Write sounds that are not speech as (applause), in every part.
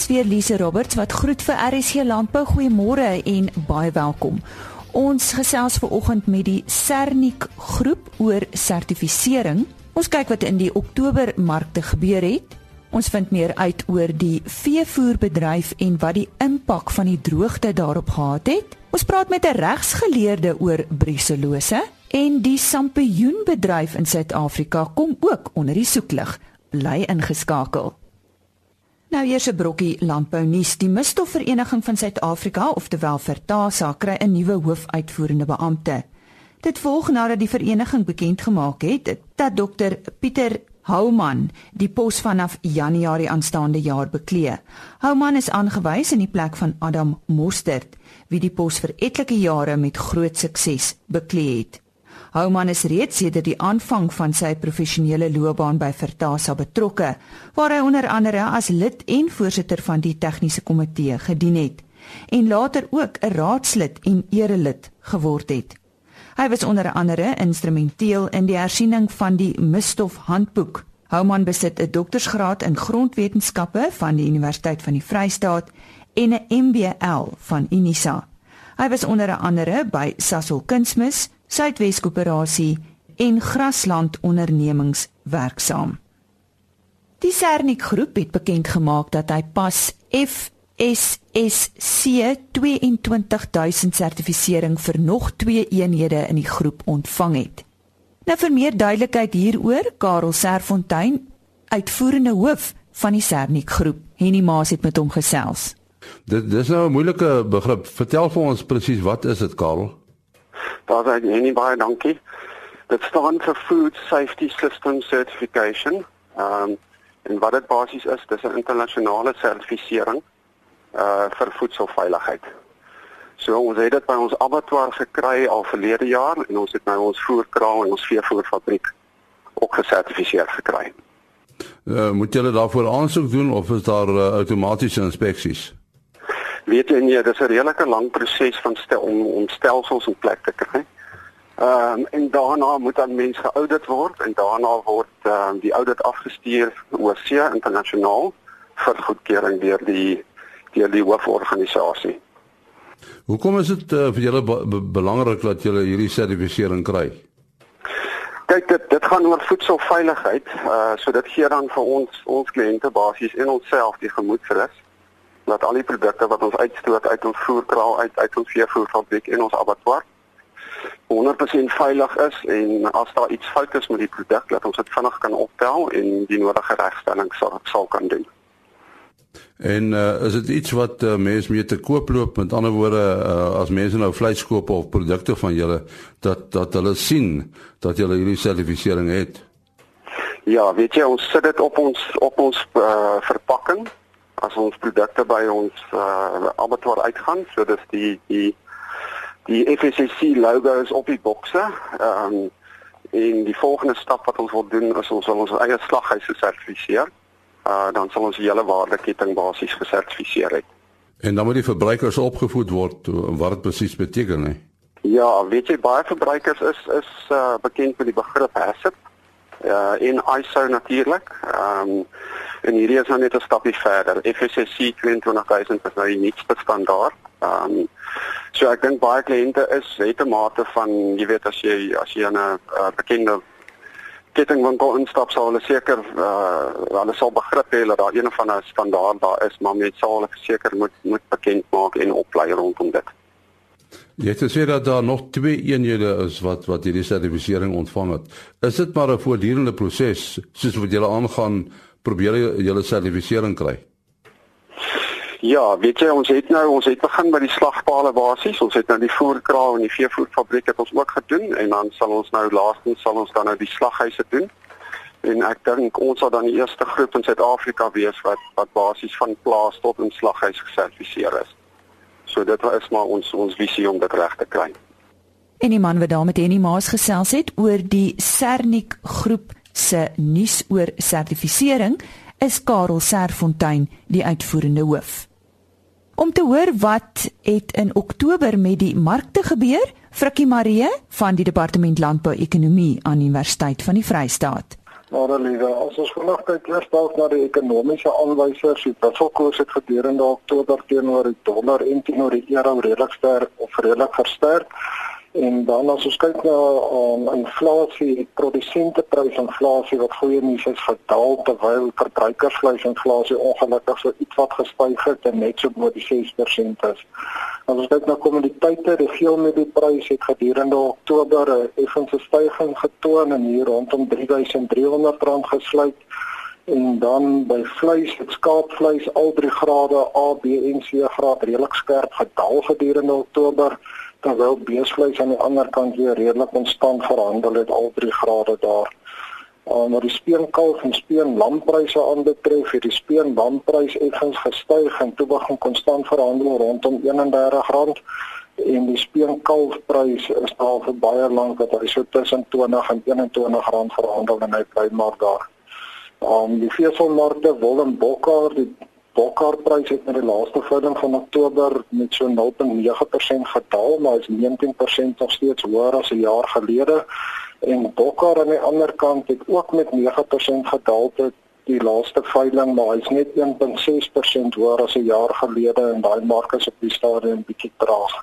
is weer Lise Roberts wat groet vir RSC Landbou. Goeiemôre en baie welkom. Ons gesels ver oggend met die Sernik groep oor sertifisering. Ons kyk wat in die Oktober markte gebeur het. Ons vind meer uit oor die veevoerbedryf en wat die impak van die droogte daarop gehad het. Ons praat met 'n regsgeleerde oor bruselose en die sampioenbedryf in Suid-Afrika kom ook onder die soeklig. Bly ingeskakel. Nou eers 'n brokkie landbou nuus. Die Misstofvereniging van Suid-Afrika, oftewel Vertasa, kry 'n nuwe hoofuitvoerende beampte. Dit volg nadat die vereniging bekend gemaak het dat Dr Pieter Houman die pos vanaf Januarie aanstaande jaar beklee. Houman is aangewys in die plek van Adam Mostert, wie die pos vir etlike jare met groot sukses beklee het. Houman is reeds sedert die aanvang van sy professionele loopbaan by Vertasa betrokke, waar hy onder andere as lid en voorsitter van die tegniese komitee gedien het en later ook 'n raadslid en erelid geword het. Hy was onder andere instrumenteel in die hersiening van die misstof handboek. Houman besit 'n doktorsgraad in grondwetenskappe van die Universiteit van die Vrystaat en 'n MBL van Unisa. Hy was onder andere by Sasol Kunsmis, Suidwes Koöperasie en Grasland Ondernemings werksaam. Die Sernik Groep het bekend gemaak dat hy pas FSSC 22000 sertifisering vir nog 2 eenhede in die groep ontvang het. Nou vir meer duidelikheid hieroor, Karel Serfontein, uitvoerende hoof van die Sernik Groep, Henny Maas het met hom gesels. Dit dis nou 'n moeilike begrip. Vertel vir ons presies wat is dit, Karel? Daar sê nie baie dankie. Dit staan vir Food Safety System Certification. Ehm um, en wat dit basies is, dis 'n internasionale sertifisering uh vir voedselveiligheid. So ons het dit by ons abattoir gekry al verlede jaar en ons het nou ons voerkraal en ons veevoerfabriek ook gesertifiseer gekry. Uh, moet julle daarvoor aansoek doen of is daar uh, outomatiese inspeksies? Weet jy nie, dis 'n redelike lang proses van stel om om stelsels in plek te kry. Ehm um, en daarna moet dan mens geaudit word en daarna word ehm um, die audit afgestuur oor see internasionaal vir goedkeuring deur die deur die hooforganisasie. Hoekom is dit uh, vir julle belangrik dat julle hierdie sertifisering kry? Kyk dit dit gaan oor voedselveiligheid. Uh so dit gee dan vir ons ons kliënte basies en onsself die gemoedsrus dat al die produkte wat ons uitstoot uit ons voerkraal uit uit ons veevoerfabriek en ons abattoir 100% veilig is en as daar iets fout is met die produk dat ons dit vinnig kan optel en die nodige regstelling sal sal kan doen. En uh, is dit iets wat uh, mense mee te koop loop met ander woorde uh, as mense nou vleis koop of produkte van julle dat dat hulle sien dat julle hierdie sertifisering het? Ja, weet jy ons sit dit op ons op ons uh, verpakking as ons produkte by ons uh, abattoir uitgaan, so dis die die die FSC logo is op die bokse. Ehm um, en die volgende stap wat ons wil doen is ons wil ons eie slaghuise sertifiseer. Uh dan sal ons die hele waardeketting basies gesertifiseer het. En dan moet die verbruikers opgevoed word wat dit presies beteken hè. Ja, weet jy baie verbruikers is is uh, bekend met die begrip HACCP. Uh in ISO natuurlik. Ehm um, En hierdie is nou net 'n stapie verder. FSC 22000 is nou die nuutste standaard. Ehm um, so ek dink baie kliënte is het 'n mate van jy weet as jy as jy 'n uh, bekende kettingwinkel instap sal hulle seker uh, hulle sal begrip hê dat daar een van 'n standaard daar is, maar mens sal hulle seker moet moet bekend maak en oplei rondom dit. Jy het gesê dat daar nog twee eenhede is wat wat hierdie sertifisering ontvang het. Is dit maar 'n voortdurende proses soos wat julle aangaan probeer julle sertifisering kry? Ja, weet jy ons het nou ons het begin by die slagpale basies. Ons het nou die voerkraal en die veevoerfabriek het ons ook gedoen en dan sal ons nou laastens sal ons dan nou die slaghuise doen. En ek dink ons sal dan die eerste groep in Suid-Afrika wees wat wat basies van plaas tot in slaghuis gesertifiseer is. So dit is maar ons ons visie om dit reg te kry. En die man wat daar met Henny Maas gesels het oor die Sernik groep se nuus oor sertifisering is Karel Serfontein die uitvoerende hoof. Om te hoor wat het in Oktober met die markte gebeur, Frikkie Marie van die Departement Landbou Ekonomie aan Universiteit van die Vrystaat. Maar alliede, as ons vanaand kyk eers dalk na die ekonomiese aanwysers, die wisselkoers het gedurende Oktober teenoor die dollar en teenoor die euro redelik sterk of redelik versterk. En dan as ons kyk na um, inflasie, produsenteprysinflasie wat goeie nuus is gedaal terwyl verbruikersvleisinflasie ongelukkig so iets wat gestyg het en net so bo die 6% is. As ons kyk na kommoditeite, die geelmedieprys het gedurende Oktober 'n effense stygings getoon en hier rondom R3300 gesluit en dan by vleis, skaapvleis al drie grade A, B en C graad redelik skerp gedaal gedurende Oktober terwyl beesvleis aan die ander kant weer redelik konstant verhandel het al 3 grade daar. Uh, maar die speenkalf en speenlampryse aanbetref, het die speenlampprys effens gestyg en toe begin konstant verhandel rondom R31 en die speenkalfprys is al vir baie lank dat hy so tussen 20 en 21 rand verhandel en hy bly maar daar. Um die veeselmarkte wol en bokkar die Bokkaarprys het in die laaste veiling van Oktober met so 0.9% gedaal, maar is 19% nog steeds hoër as 'n jaar gelede. En Bokkaar aan die ander kant het ook met 9% gedaal tot die laaste veiling, maar hy's net 1.6% hoër as 'n jaar gelede en daai mark is op die stadium bietjie traag.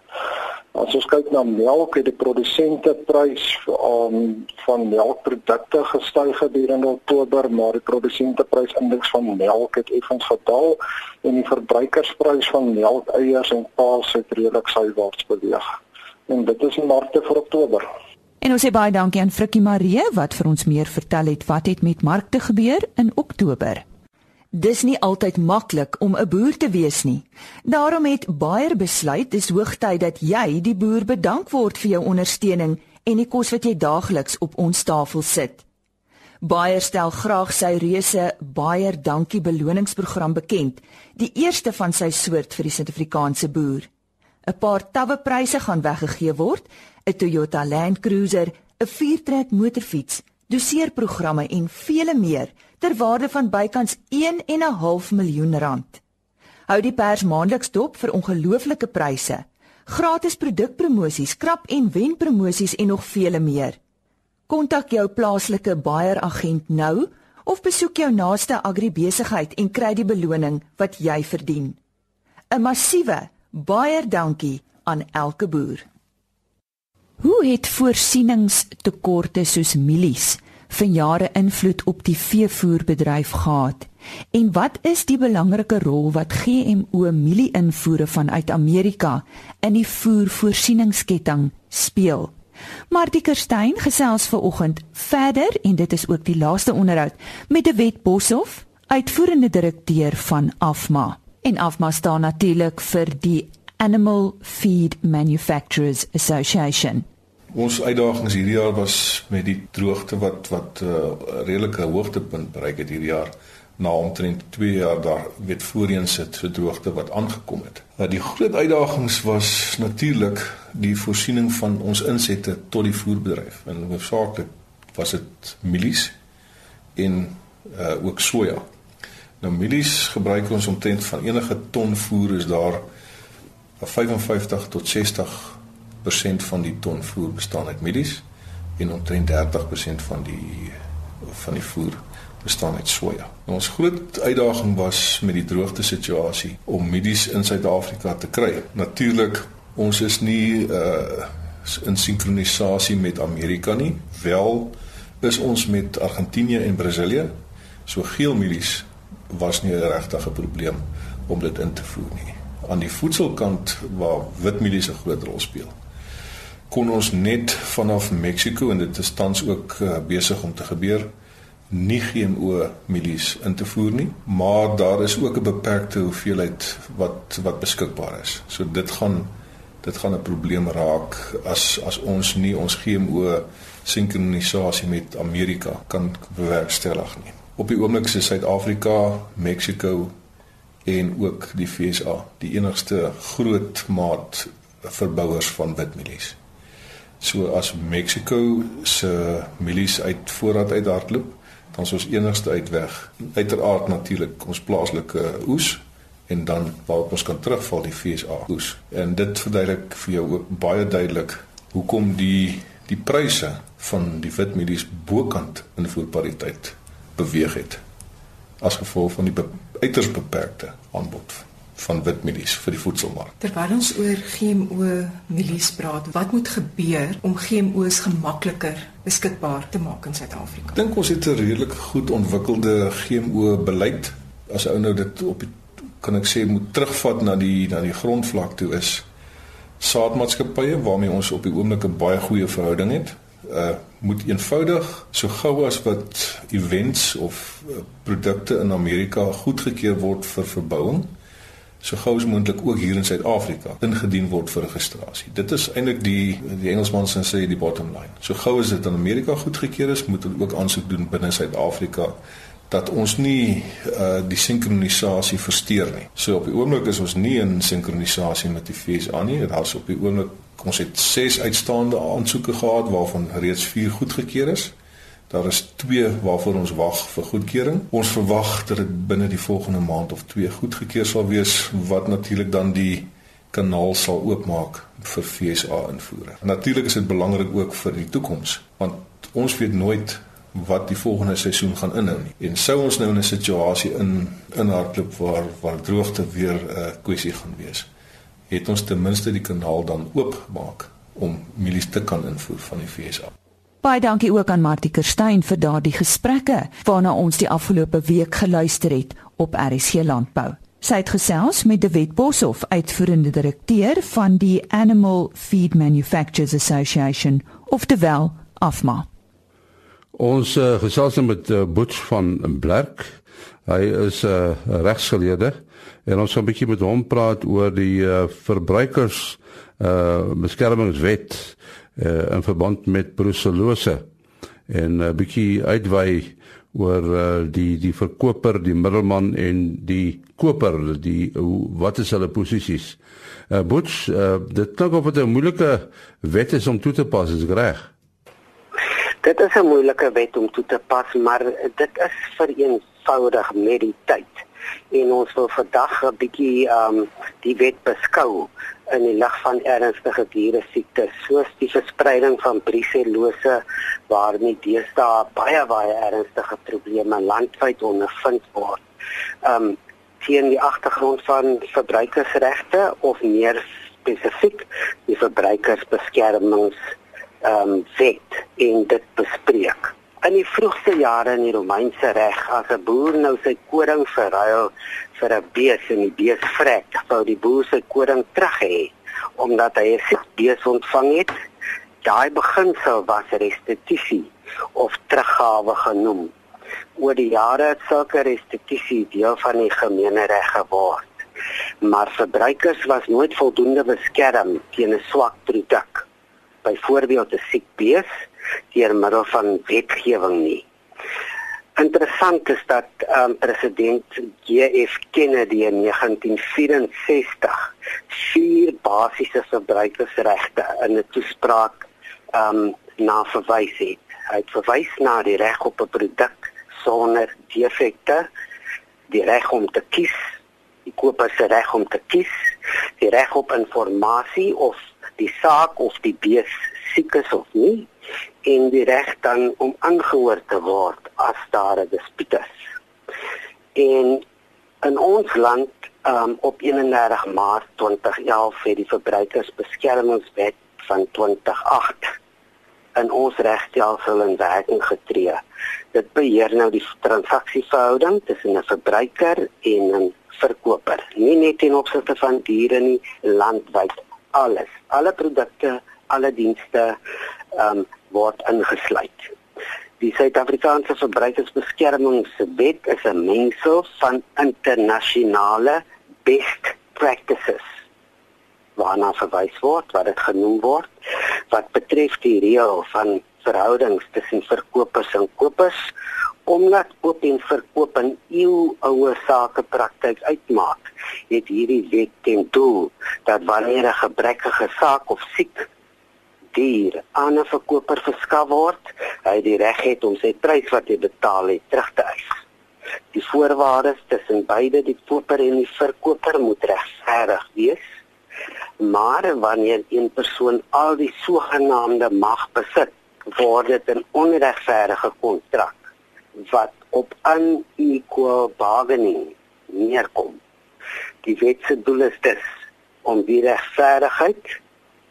As ons kyk na melk, het die produsenteprys um, van melkprodukte gestyg gedurende Oktober, maar die produsenteprysindeks van melk het effens gedaal en die verbruikersprys van melk, eiers en paas het redelik sywaarts beweeg. En dit is die markte vir Oktober. En ons sê baie dankie aan Frikkie Marie wat vir ons meer vertel het wat het met markte gebeur in Oktober. Dis nie altyd maklik om 'n boer te wees nie. Daarom het Bayer besluit dis hoogtyd dat jy die boer bedank word vir jou ondersteuning en die kos wat jy daagliks op ons tafel sit. Bayer stel graag sy reuse Bayer Dankie beloningsprogram bekend, die eerste van sy soort vir die Suid-Afrikaanse boer. 'n Paar tawwe pryse gaan weggegee word 'n Toyota Land Cruiser, 'n viertrek motorfiets, doseerprogramme en vele meer ter waarde van bykans 1.5 miljoen rand. Hou die pers maandeliks dop vir ongelooflike pryse, gratis produkpromosies, krap en wen promosies en nog vele meer. Kontak jou plaaslike Bayer agent nou of besoek jou naaste agribesigheid en kry die beloning wat jy verdien. 'n Massiewe Bayer dankie aan elke boer. Hoe het voorsieningstekorte soos mielies vir jare invloed op die veevoerbedryf gehad? En wat is die belangrike rol wat GMO mielie-invoere vanuit Amerika in die voervoorsieningsketting speel? Martie Kerstyn gesels ver oggend verder en dit is ook die laaste onderhoud met die Wet Boshoff, uitvoerende direkteur van Afma. En Afma staan natuurlik vir die Animal Feed Manufacturers Association. Ons uitdagings hierdie jaar was met die droogte wat wat 'n uh, redelike hoogtepunt bereik het hierdie jaar na omtrent 2 jaar daar weet voorheen sit so droogte wat aangekom het. Uh, die groot uitdagings was natuurlik die voorsiening van ons insette tot die voerbedryf en hoofsaaklik was dit mielies en uh, ook soja. Nou mielies gebruik ons omtrent van enige ton voer is daar 55 tot 60% van die ton voer bestaan uit mielies en omtrent 30% van die van die voer bestaan uit soja. Nou, ons groot uitdaging was met die droogte situasie om mielies in Suid-Afrika te kry. Natuurlik ons is nie uh in sinkronisasie met Amerika nie. Wel is ons met Argentinië en Brasilië. So geel mielies was nie 'n regte probleem om dit in te voer nie aan die voedselkant waar witmielies 'n groot rol speel. Kon ons net vanaf Mexiko en dit is tans ook uh, besig om te gebeur nie GMO mielies in te voer nie, maar daar is ook 'n beperkte hoeveelheid wat wat beskikbaar is. So dit gaan dit gaan 'n probleem raak as as ons nie ons GMO sinkronisasie met Amerika kan bewerkstellig nie. Op die oomblik is Suid-Afrika, Mexiko, en ook die FSA die enigste groot maat verbouers van witmielies. So as Mexico se mielies uit voorraad uithardloop, dan is ons enigste uitweg uiteraard natuurlik ons plaaslike oes en dan waar ons kan terugval die FSA oes. En dit verduidelik vir jou ook baie duidelik hoekom die die pryse van die witmielies bokant invoerpariteit beweeg het as gevolg van die be uiters beperkte aanbod van witmielies vir die voedselmark. Terwyl ons oor GMO mielies praat, wat moet gebeur om GMO's gemakliker beskikbaar te maak in Suid-Afrika? Dink ons het 'n redelik goed ontwikkelde GMO beleid. As ou nou dit op die, kan ek sê moet terugvat na die na die grondvlak toe is saadmaatskappye waarmee ons op die oomblik 'n baie goeie verhouding het. Uh moet eenvoudig so gou as wat events of uh, produkte in Amerika goedgekeur word vir verbouing so gou as moontlik ook hier in Suid-Afrika ingedien word vir registrasie. Dit is eintlik die die Engelsman sê die bottom line. So gou as dit in Amerika goedgekeur is, moet hulle ook aansoek doen binne Suid-Afrika dat ons nie uh die sinkronisasie versteur nie. So op die oomblik is ons nie in sinkronisasie met die FSA nie. Daar's op die oomblik ons het 6 uitstaande aansoeke gehad waarvan reeds 4 goedgekeur is. Daar is 2 waarvoor ons wag vir goedkeuring. Ons verwag dat dit binne die volgende maand of 2 goedgekeur sal wees wat natuurlik dan die kanaal sal oopmaak vir FSA invoere. Natuurlik is dit belangrik ook vir die toekoms want ons weet nooit wat die volgende seisoen gaan inhou nie. En sou ons nou in 'n situasie in inhardloop waar waar droogte weer 'n uh, kwessie gaan wees, het ons ten minste die kanaal dan oopmaak om mielies te kan invoer van die FSA. Baie dankie ook aan Martie Kerstyn vir daardie gesprekke waarna ons die afgelope week geluister het op RSC Landbou. Sy het gesels met De Wet Boshoff, uitvoerende direkteur van die Animal Feed Manufacturers Association, oftewel AFMA. Ons uh, gesels nou met uh, Butch van Blerk. Hy is 'n uh, regsgeleerde en ons gaan 'n bietjie met hom praat oor die uh, verbruikers uh beskermingswet uh, in verband met brucellose en 'n uh, bietjie uitwy oor uh, die die verkoper, die middelman en die koper, die wat is hulle posisies? Uh Butch, uh, dit klink of dit 'n moeilike wet is om toe te pas, is reg? Dit is 'n moeilike wet om toe te pas, maar dit is vereenvoudig met die tyd. En ons wil vandag 'n bietjie um die wet beskou in die lig van ernstige diere siektes soos die verspreiding van brucellose waar nie deesdae baie baie ernstige probleme landwyd ondervind word. Um teen die agtergrond van verbruikersregte of meer spesifiek die verbruikersbeskermings ehm um, wet en dit bespreek. In die vroegste jare in die Romeinse reg, as 'n boer nou sy koring verruil vir 'n bees en die bees vrek, wou die boer sy koring terug hê omdat hy 'n siek bees ontvang het. Daai beginsel was restituisie of teruggawe genoem. Oor die jare het sulke restituisie deel van die gemeenereg geword. Maar verbruikers was nooit voldoende beskerm teen 'n swak produk byvoorbeeld 'n siek bees deur middel van wetgewing nie. Interessant is dat um, president JF Kennedy in 1964 vier basiese verbruikersregte in 'n toespraak um na verwys het. Hy het verwys na die reg op 'n produk sonder defekte, die reg om te kies, die koper se reg om te kies, die reg op inligting of die saak of die bees siek is of nie en die reg dan om aangehoor te word as daar 'n dispuut is. En in ons land um, op 31 Maart 2011 het die Verbruikersbeskermingswet van 2008 in ons regstelsel in werking getree. Dit beheer nou die transaksieverhouding tussen 'n verbruiker en 'n verkoper, nie net ten opsigte van diere nie, landwyd alles. Alle produkte, alle dienste ehm um, word ingesluit. Die Suid-Afrikaanse Verbruikersbeskermingswet is 'n mengsel van internasionale best practices waarna verwys word wat dit genoem word wat betref die reël van verhoudings tussen verkopers en kopers omdat koop en verkoop 'n eeuoue sakepraktyk uitmaak, het hierdie wet ten doel dat wanneer 'n gebrekkige saak of siek dier aan 'n verkoper verskaf word, hy die reg het om sy prys wat hy betaal het terug te eis. Die voorwaardes tussen beide die koper en die verkoper moet regverdig wees. Maar wanneer een persoon al die sogenaamde mag besit, word dit 'n onregverdige kontrak wat op unequal bargaining neerkom. Die wet se doel is dus om die regverdigheid,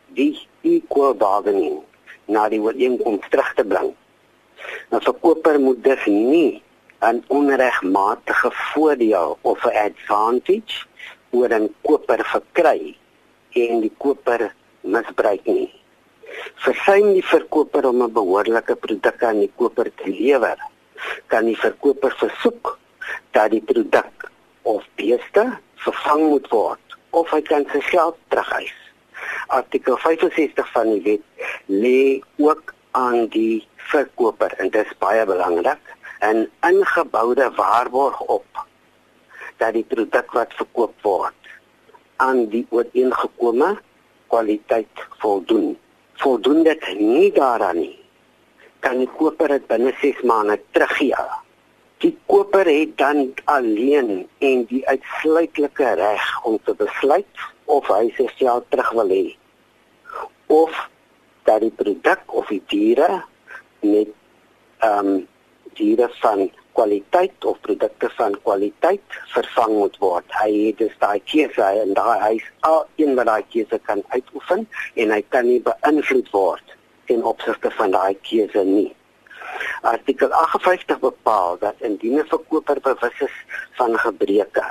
die equal bargaining na die ooreenkoms terug te bring. 'n Verkoper moet dus nie 'n onregmatige voordeel of 'n advantage oor 'n koper verkry en die koper misbruik nie. Versuim die verkoper om 'n behoorlike produk aan die koper te lewer, kan die verkoper versoek dat die produk of beeste vervang moet word of hy kan sy geld terugeis. Artikel 65 van die wet lê ook aan die verkoper en dit is baie belangrik 'n ingeboude waarborg op dat die produk wat verkoop word aan die ooreengekome kwaliteit voldoen. Voldoen dit nie daaraan nie, kan die koper dit binne 6 maande teruggee. Die koper het dan alleen en die uitsluitlike reg om te besluit of hy sy geld terug wil hê of dat die produk of die diere met ehm um, diere van kwaliteit of produkte van kwaliteit vervang moet word. Hy het dus daai keuse en daai hy is al een wat daai keuse kan uitoefen en hy kan nie beïnvloed word in opsigte van daai keuse nie. Artikel 58 bepaal dat indien 'n verkoper bewus is van gebreke,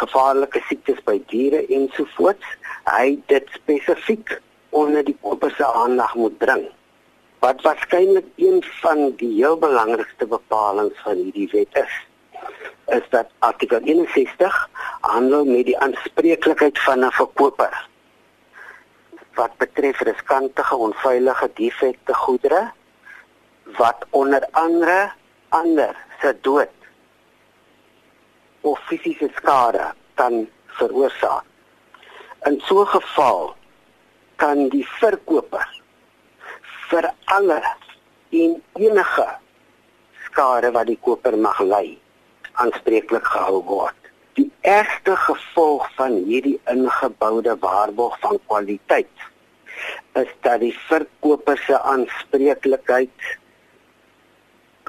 gevaarlike siektes by diere ensovoorts, hy dit spesifiek onder die koper se aandag moet bring. Wat waarskynlik een van die heel belangrikste bepalinge van hierdie wet is is dat artikel 61 handel met die aanspreeklikheid van 'n verkoper wat betref riskantige onveilige defekte goedere wat onder andere ander se dood of fisiese skade kan veroorsaak. In so 'n geval kan die verkoper vir alle en enige skade wat die koper mag ly aanspreeklik gehou word. Die ergste gevolg van hierdie ingeboude waarborg van kwaliteit is dat die verkoper se aanspreeklikheid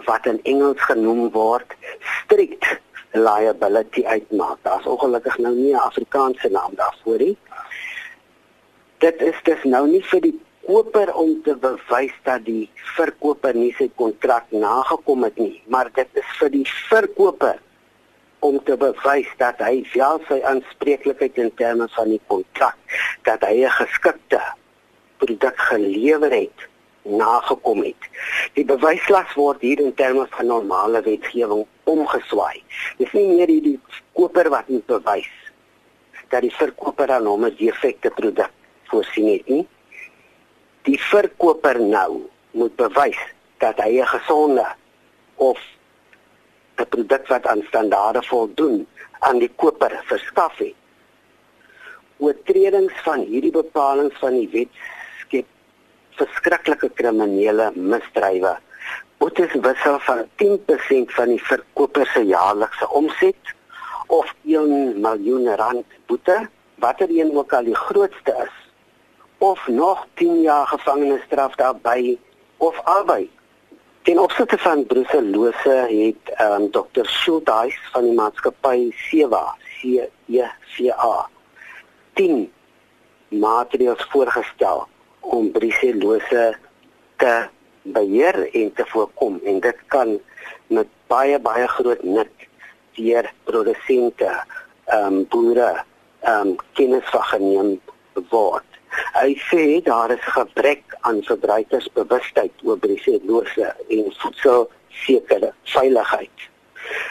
wat in Engels genoem word strict liability uitmaak. Daar's ongelukkig nou nie 'n Afrikaanse naam daarvoor nie. Dit is dus nou nie vir die koper om te bewys dat die verkoper nie sy kontrak nagekom het nie, maar dit is vir die verkoper om te bewys dat hy wel sy aanspreeklikheid in terme van die kontrak dat hy 'n geskikte produk gelewer het nagekom het. Die bewyslas word hier in terme van normale wetgewing omgeswaai. Dis nie meer die koper wat moet bewys dat die verkoper aan hom 'n defekte produk voorsien het nie die verkoper nou moet bewys dat hy 'n gesonde of 'n produk wat aan standaarde voldoen aan die koper verskaf het. Oortredings van hierdie bepalinge van die wet skep verskriklike kriminele misdrywe. Boetes wissel van 10% van die verkoper se jaarlikse omset of 1 miljoen rand boete, watter een ook al die grootste is of nog 10 jaar gevangenisstraf daarbey of albei. Ten opsigte van bruselose het um, Dr. Schuldeis van die maatskappy Sewa, C E C A 10 maatreëls voorgestel om bruselose te beheer en te voorkom en dit kan met baie baie groot nut deur produsente ehm um, boere ehm um, kennis van geneem word. Hy sê daar is gebrek aan verbruikersbewustheid oor bruselose en voedselsekere veiligheid.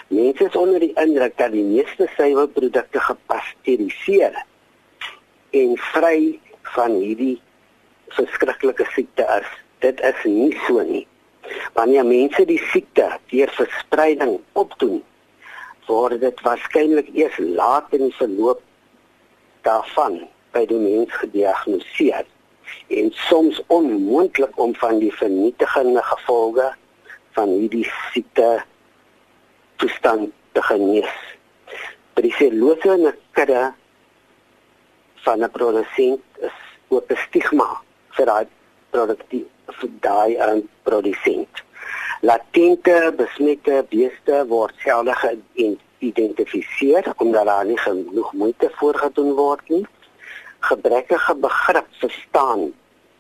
Mense is onder die indruk dat die meeste suiwerprodukte gepasteuriseer en vry van hierdie verskriklike siekte is. Dit is nie so nie. Wanneer mense die siekte deur verspreiding opdoen, word dit waarskynlik eers laat in die verloop daarvan by die mens gediagnoseer en soms onmoontlik om van die vernietigende gevolge van hierdie siekte toestand te genees. Brucellose in 'n kudde van 'n produsent is ook 'n stigma vir daai produktief vir daai um, produsent. Latente besmette beeste word selde geïdentifiseer omdat daar nie genoeg moeite voorgedoen word nie. Gebrekkige begrip verstaan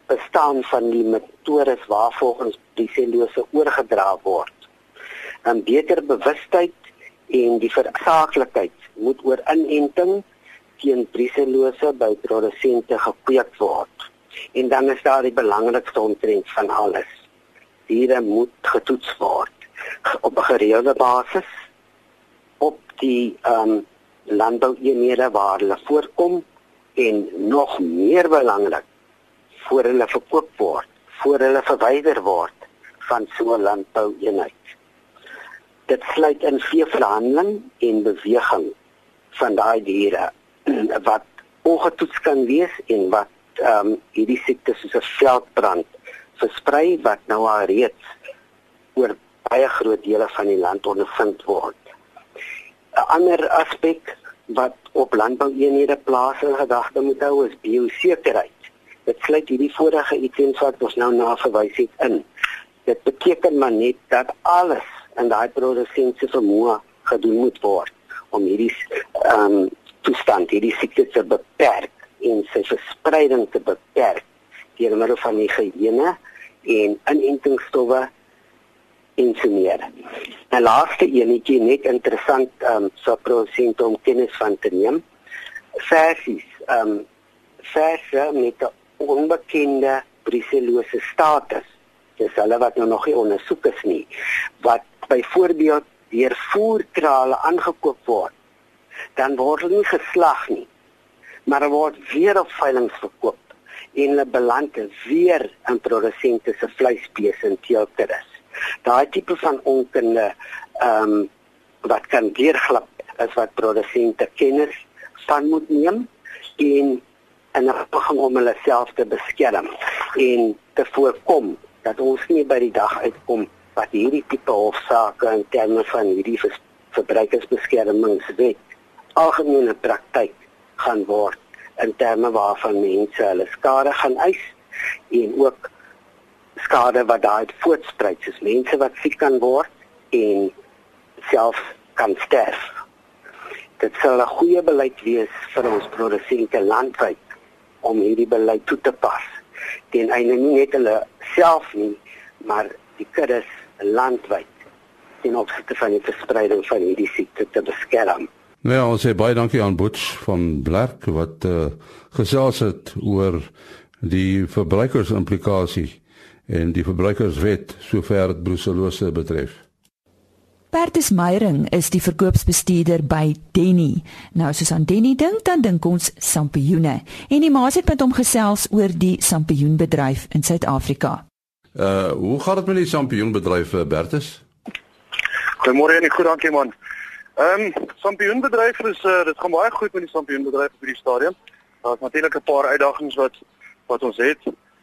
bestaan van die metodes waarvolgens die selulose oorgedra word. 'n Beter bewustheid en die versaaklikheid moet oor inenting teen briselose by produsente gekweek word. En dan is daar die belangrikste omtrent van alles. Diere moet getoets word op 'n gereelde basis op die ehm um, landboueenhede waar hulle voorkom en nog meer belangrik voor hulle verkoop word, voor hulle verwyder word van so 'n landboueenheid. Dit sluit in veeverhandeling en beweging van daai diere (clears throat) wat ongetoets kan wees en wat ehm um, hierdie siekte soos 'n veldbrand versprei wat nou al reeds oor baie groot dele van die land ondervind word. 'n Ander aspek wat op landboueenhede plaas in gedagte moet hou is biosekerheid. Dit sluit hierdie vorige items wat ons nou na verwys het in. Dit beteken maar net dat alles in daai produsent se vermoë gedoen moet word om hierdie ehm um, toestand hierdie siekte te beperk en sy verspreiding te beperk deur middel van higiëne en inentingsstowwe en so meer. 'n Laaste enetjie net interessant ehm um, so prosent om kennis van te neem. Versies ehm um, verse met 'n onbekende briselose status. Dis hulle wat nou nog nie ondersoek is nie wat byvoorbeeld deur voerkrale aangekoop word dan word hulle nie geslag nie. Maar hulle word weer op veiling verkoop en hulle beland weer in produsente se vleisbees en teelteres. Daai tipe van onkunde ehm um, wat kan deurglip is wat produsente kennis van moet neem en en begin om hulle self te beskerm en te voorkom dat ons nie by die dag uitkom wat hierdie tipe hofsaake in terme van hierdie verbruikersbeskermingswet algemene praktyk gaan word in terme waarvan mense hulle skade gaan eis en ook skade wat daai voortspruit soos mense wat siek kan word en self kan sterf. Dit sal 'n goeie beleid wees vir ons produsente landwyd om hierdie beleid toe te pas. Ten einde nie net hulle self nie, maar die kuddes landwyd ten opsigte van die verspreiding van hierdie siekte te beskerm. Nou ja, ons sê baie dankie aan Butch van Blerk wat uh, gesels het oor die verbruikersimplikasie en die verbruikerswet sover dit bruselose betref. Bertus Meyering is die verkoopsbestuurder by Denny. Nou as ons aan Denny dink, dan dink ons sampioene. En die maas het met hom gesels oor die sampioenbedryf in Suid-Afrika. Uh, hoe gaan dit met die sampioenbedryf, eh, Bertus? Goeiemôre en goed dankie man. Ehm um, sampioenbedryf is uh, dit gaan baie goed met die sampioenbedryf op hierdie stadium. Daar's natuurlik 'n paar uitdagings wat wat ons het.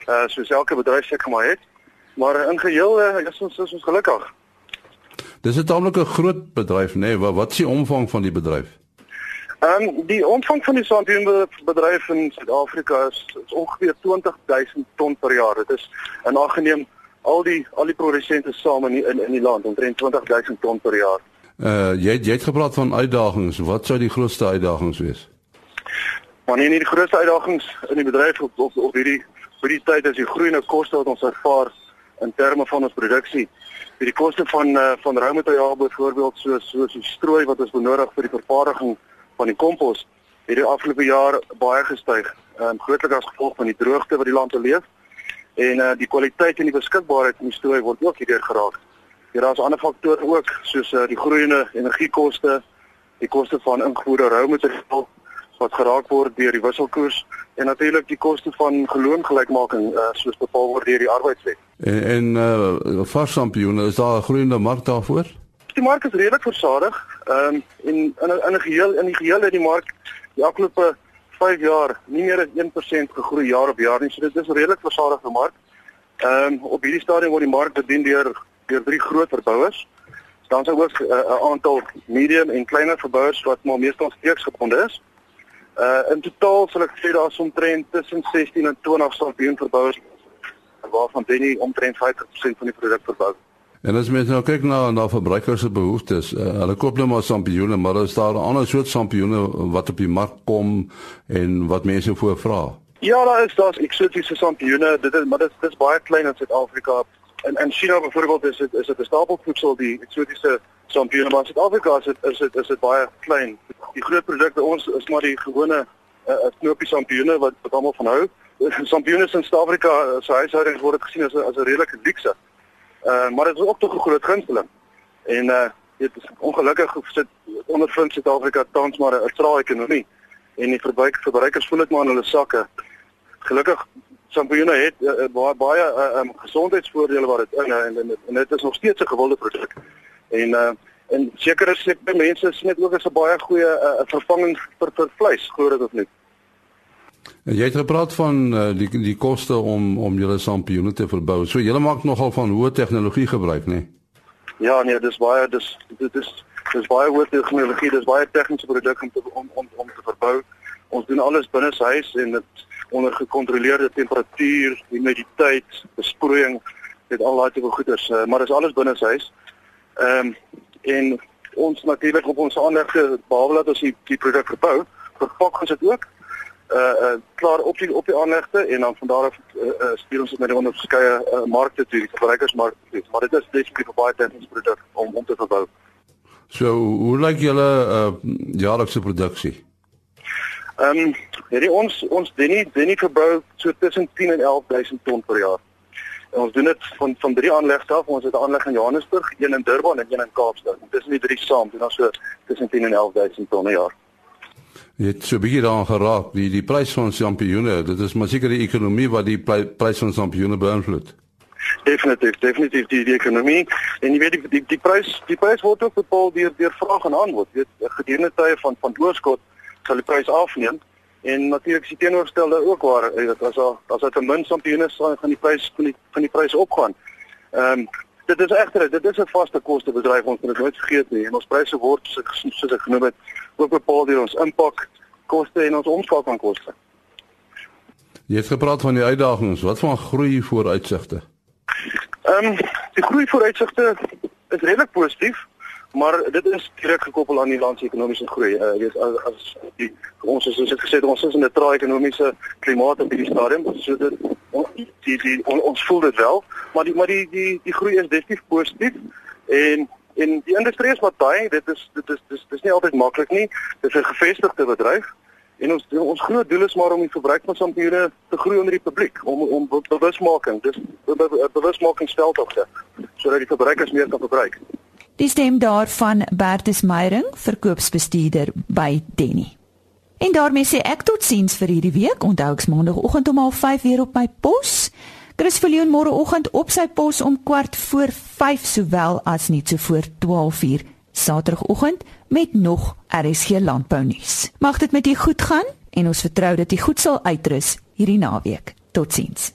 Uh soos elke bedryf seker maar het. Maar in geheel uh, is ons is ons gelukkig. Dis 'n tamelike groot bedryf, nê? Nee. Wat wat is die omvang van die bedryf? Ehm um, die omvang van die sampioenbedryf in Suid-Afrika is, is ongeveer 20000 ton per jaar. Dit is in ag geneem al die al die produsente saam in in in die land omtrent 20000 ton per jaar. Uh jy jy het gepraat van uitdagings. Wat sou die grootste uitdagings wees? Maar nie, die grootste uitdagings in die bedryf op op, op hierdie vir die tyd as die groeiende koste wat ons ervaar in terme van ons produksie. Die koste van uh, van roumateriaal byvoorbeeld soos soos die strooi wat ons benodig vir die vervaardiging van die kompos het die afgelope jaar baie gestyg. Ehm um, grootliks as gevolg van die droogte wat die land beleef en uh, die kwaliteit en die beskikbaarheid van die strooi word ook hierdeur geraak. Ja, daar's ander faktore ook soos uh, die groeiende energiekoste, die koste van ingevoerde roumateriaal wat geraak word deur die wisselkoers en natuurlik die koste van geloongelykmaking uh, soos bepaal word deur die arbeidswet. En en uh, varsampioene is daar 'n groeiende mark daarvoor? Die mark is redelik versadig. Ehm um, en in in 'n geheel in die geheel het die mark die afgelope 5 jaar nie meer as 1% gegroei jaar op jaar nie. So dit is 'n redelik versadigde mark. Ehm um, op hierdie stadium word die mark bedien deur deur drie groot verbouers. Dan is daar ook 'n uh, aantal medium en kleiner verbouers wat maar meestal steeksgebonde is. Uh in totaal sal ek sê daar's omtrent tussen 16 en 20 sampioenverbouers waarvan Denny omtrent 50% van die produk verbou. En as mens nou kyk na na verbruikers se behoeftes, uh, hulle koop nou maar sampioene, maar daar is daar ander soort sampioene wat op die mark kom en wat mense voor vra. Ja, daar is daar's eksotiese sampioene, dit is maar dit is, dit is baie klein in Suid-Afrika. In in China byvoorbeeld is dit is dit 'n stapelvoedsel die eksotiese sampioene, maar in Suid-Afrika is dit is dit is dit baie klein. Die groot produkte ons is maar die gewone uh, knoppie sampioene wat wat almal van hou. Sampioene in Suid-Afrika se huishoudings word gesien as as 'n redelike luukse. Uh maar dit is ook tog 'n groot gunsteling. En uh dit is ongelukkig sit ondervind Suid-Afrika tans maar 'n trae ekonomie en die verbruik verbruikers voel dit maar in hulle sakke. Gelukkig sampioene het uh, baie baie uh, um, gesondheidsvoordele wat dit inhou en, en en dit is nog steeds 'n gewilde produk. En uh en sekere sekere mense sien dit ook as 'n baie goeie uh, vervanging vir vir vleis, glo dit of nie. Jy het gepraat van uh, die die koste om om julle sampioene te verbou. So julle maak nogal van hoë tegnologie gebruik, né? Nee? Ja, nee, dis baie dis dit is dis baie hoë tegnologie, dis baie tegniese produk om om om om te verbou. Ons doen alles binne huis en dit onder gekontroleerde temperatuur, humiditeit, besproeiing, dit al daai tipe goeders, uh, maar dis alles binne huis. Ehm um, en ons natuurlik op ons aanlegte behalwe dat ons die, die produk verbou, verpak ons dit ook uh uh klaar op die op die aanlegte en dan van daar af uh, uh stuur ons dit na die onderskeie uh, markte toe, die verbruikersmarkte toe. Maar dit is definitief 'n baie tegniese produk om om te verbou. So, hoe lyk julle uh jaarlikse produksie? Ehm um, hierdie ons ons Denny Denny verbou so tussen 10 en 11000 ton per jaar. En ons doen dit van van drie aanlegte af. Ons het 'n aanleg in Johannesburg, een in Durban en een in Kaapstad. Dit is nie drie saam, dit is so tussen 10 en 11000 ton per jaar. Jy het so bietjie daaraan geraak, die die prys van sampioene, dit is maar seker die ekonomie wat die prys van sampioene beïnvloed. Definitief, definitief die, die ekonomie en jy weet die die, die prys die prys word ook bepaal deur deur vraag en aanbod. Jy weet gedurende tye van van oorskot sal die prys afneem en natuurlik is die teenoorgestelde ook waar weet as al as dit 'n min sampioene sal gaan die prys van die van die prys opgaan. Ehm um, dit is egter dit is 'n vaste koste bedryf ons moet dit nooit vergeet nie en ons pryse word soos ek genoem het ook bepaal deur ons impak koste en ons omskakelingskoste. Jy het gepraat van die uitdagings, wat van groei vooruitsigte? Ehm um, die groei vooruitsigte is redelik positief, maar dit is direk gekoppel aan die land se ekonomiese groei. Uh, weet as, as die ons is soos ek gesê het ons is in 'n trae ekonomiese klimaat op hierdie stadium, so dit die, die, die on, ons voel dit wel, maar die maar die die die groei is definitief positief en En die industrie is wat baie, dit is dit is dis dis nie altyd maklik nie. Dit is 'n gevestigde bedryf en ons ons groot doel is maar om die verbruik van sampioene te groei onder die publiek om om bewusmaking, dis bewusmakingsveldtogte sodat die verbruikers meer kan verbruik. Dis stem daarvan Bertus Meyering, verkoopsbestuurder by Denny. En daarmee sê ek totsiens vir hierdie week. Onthou ek maandagooggend om 05:30 weer op my pos. Chris Viljoen môreoggend op sy pos om kwart voor 5 sowel as net so voor 12:00 Saterdagoggend met nog RSG landbou nuus. Mag dit met u goed gaan en ons vertrou dat u goed sal uitrus hierdie naweek. Totsiens.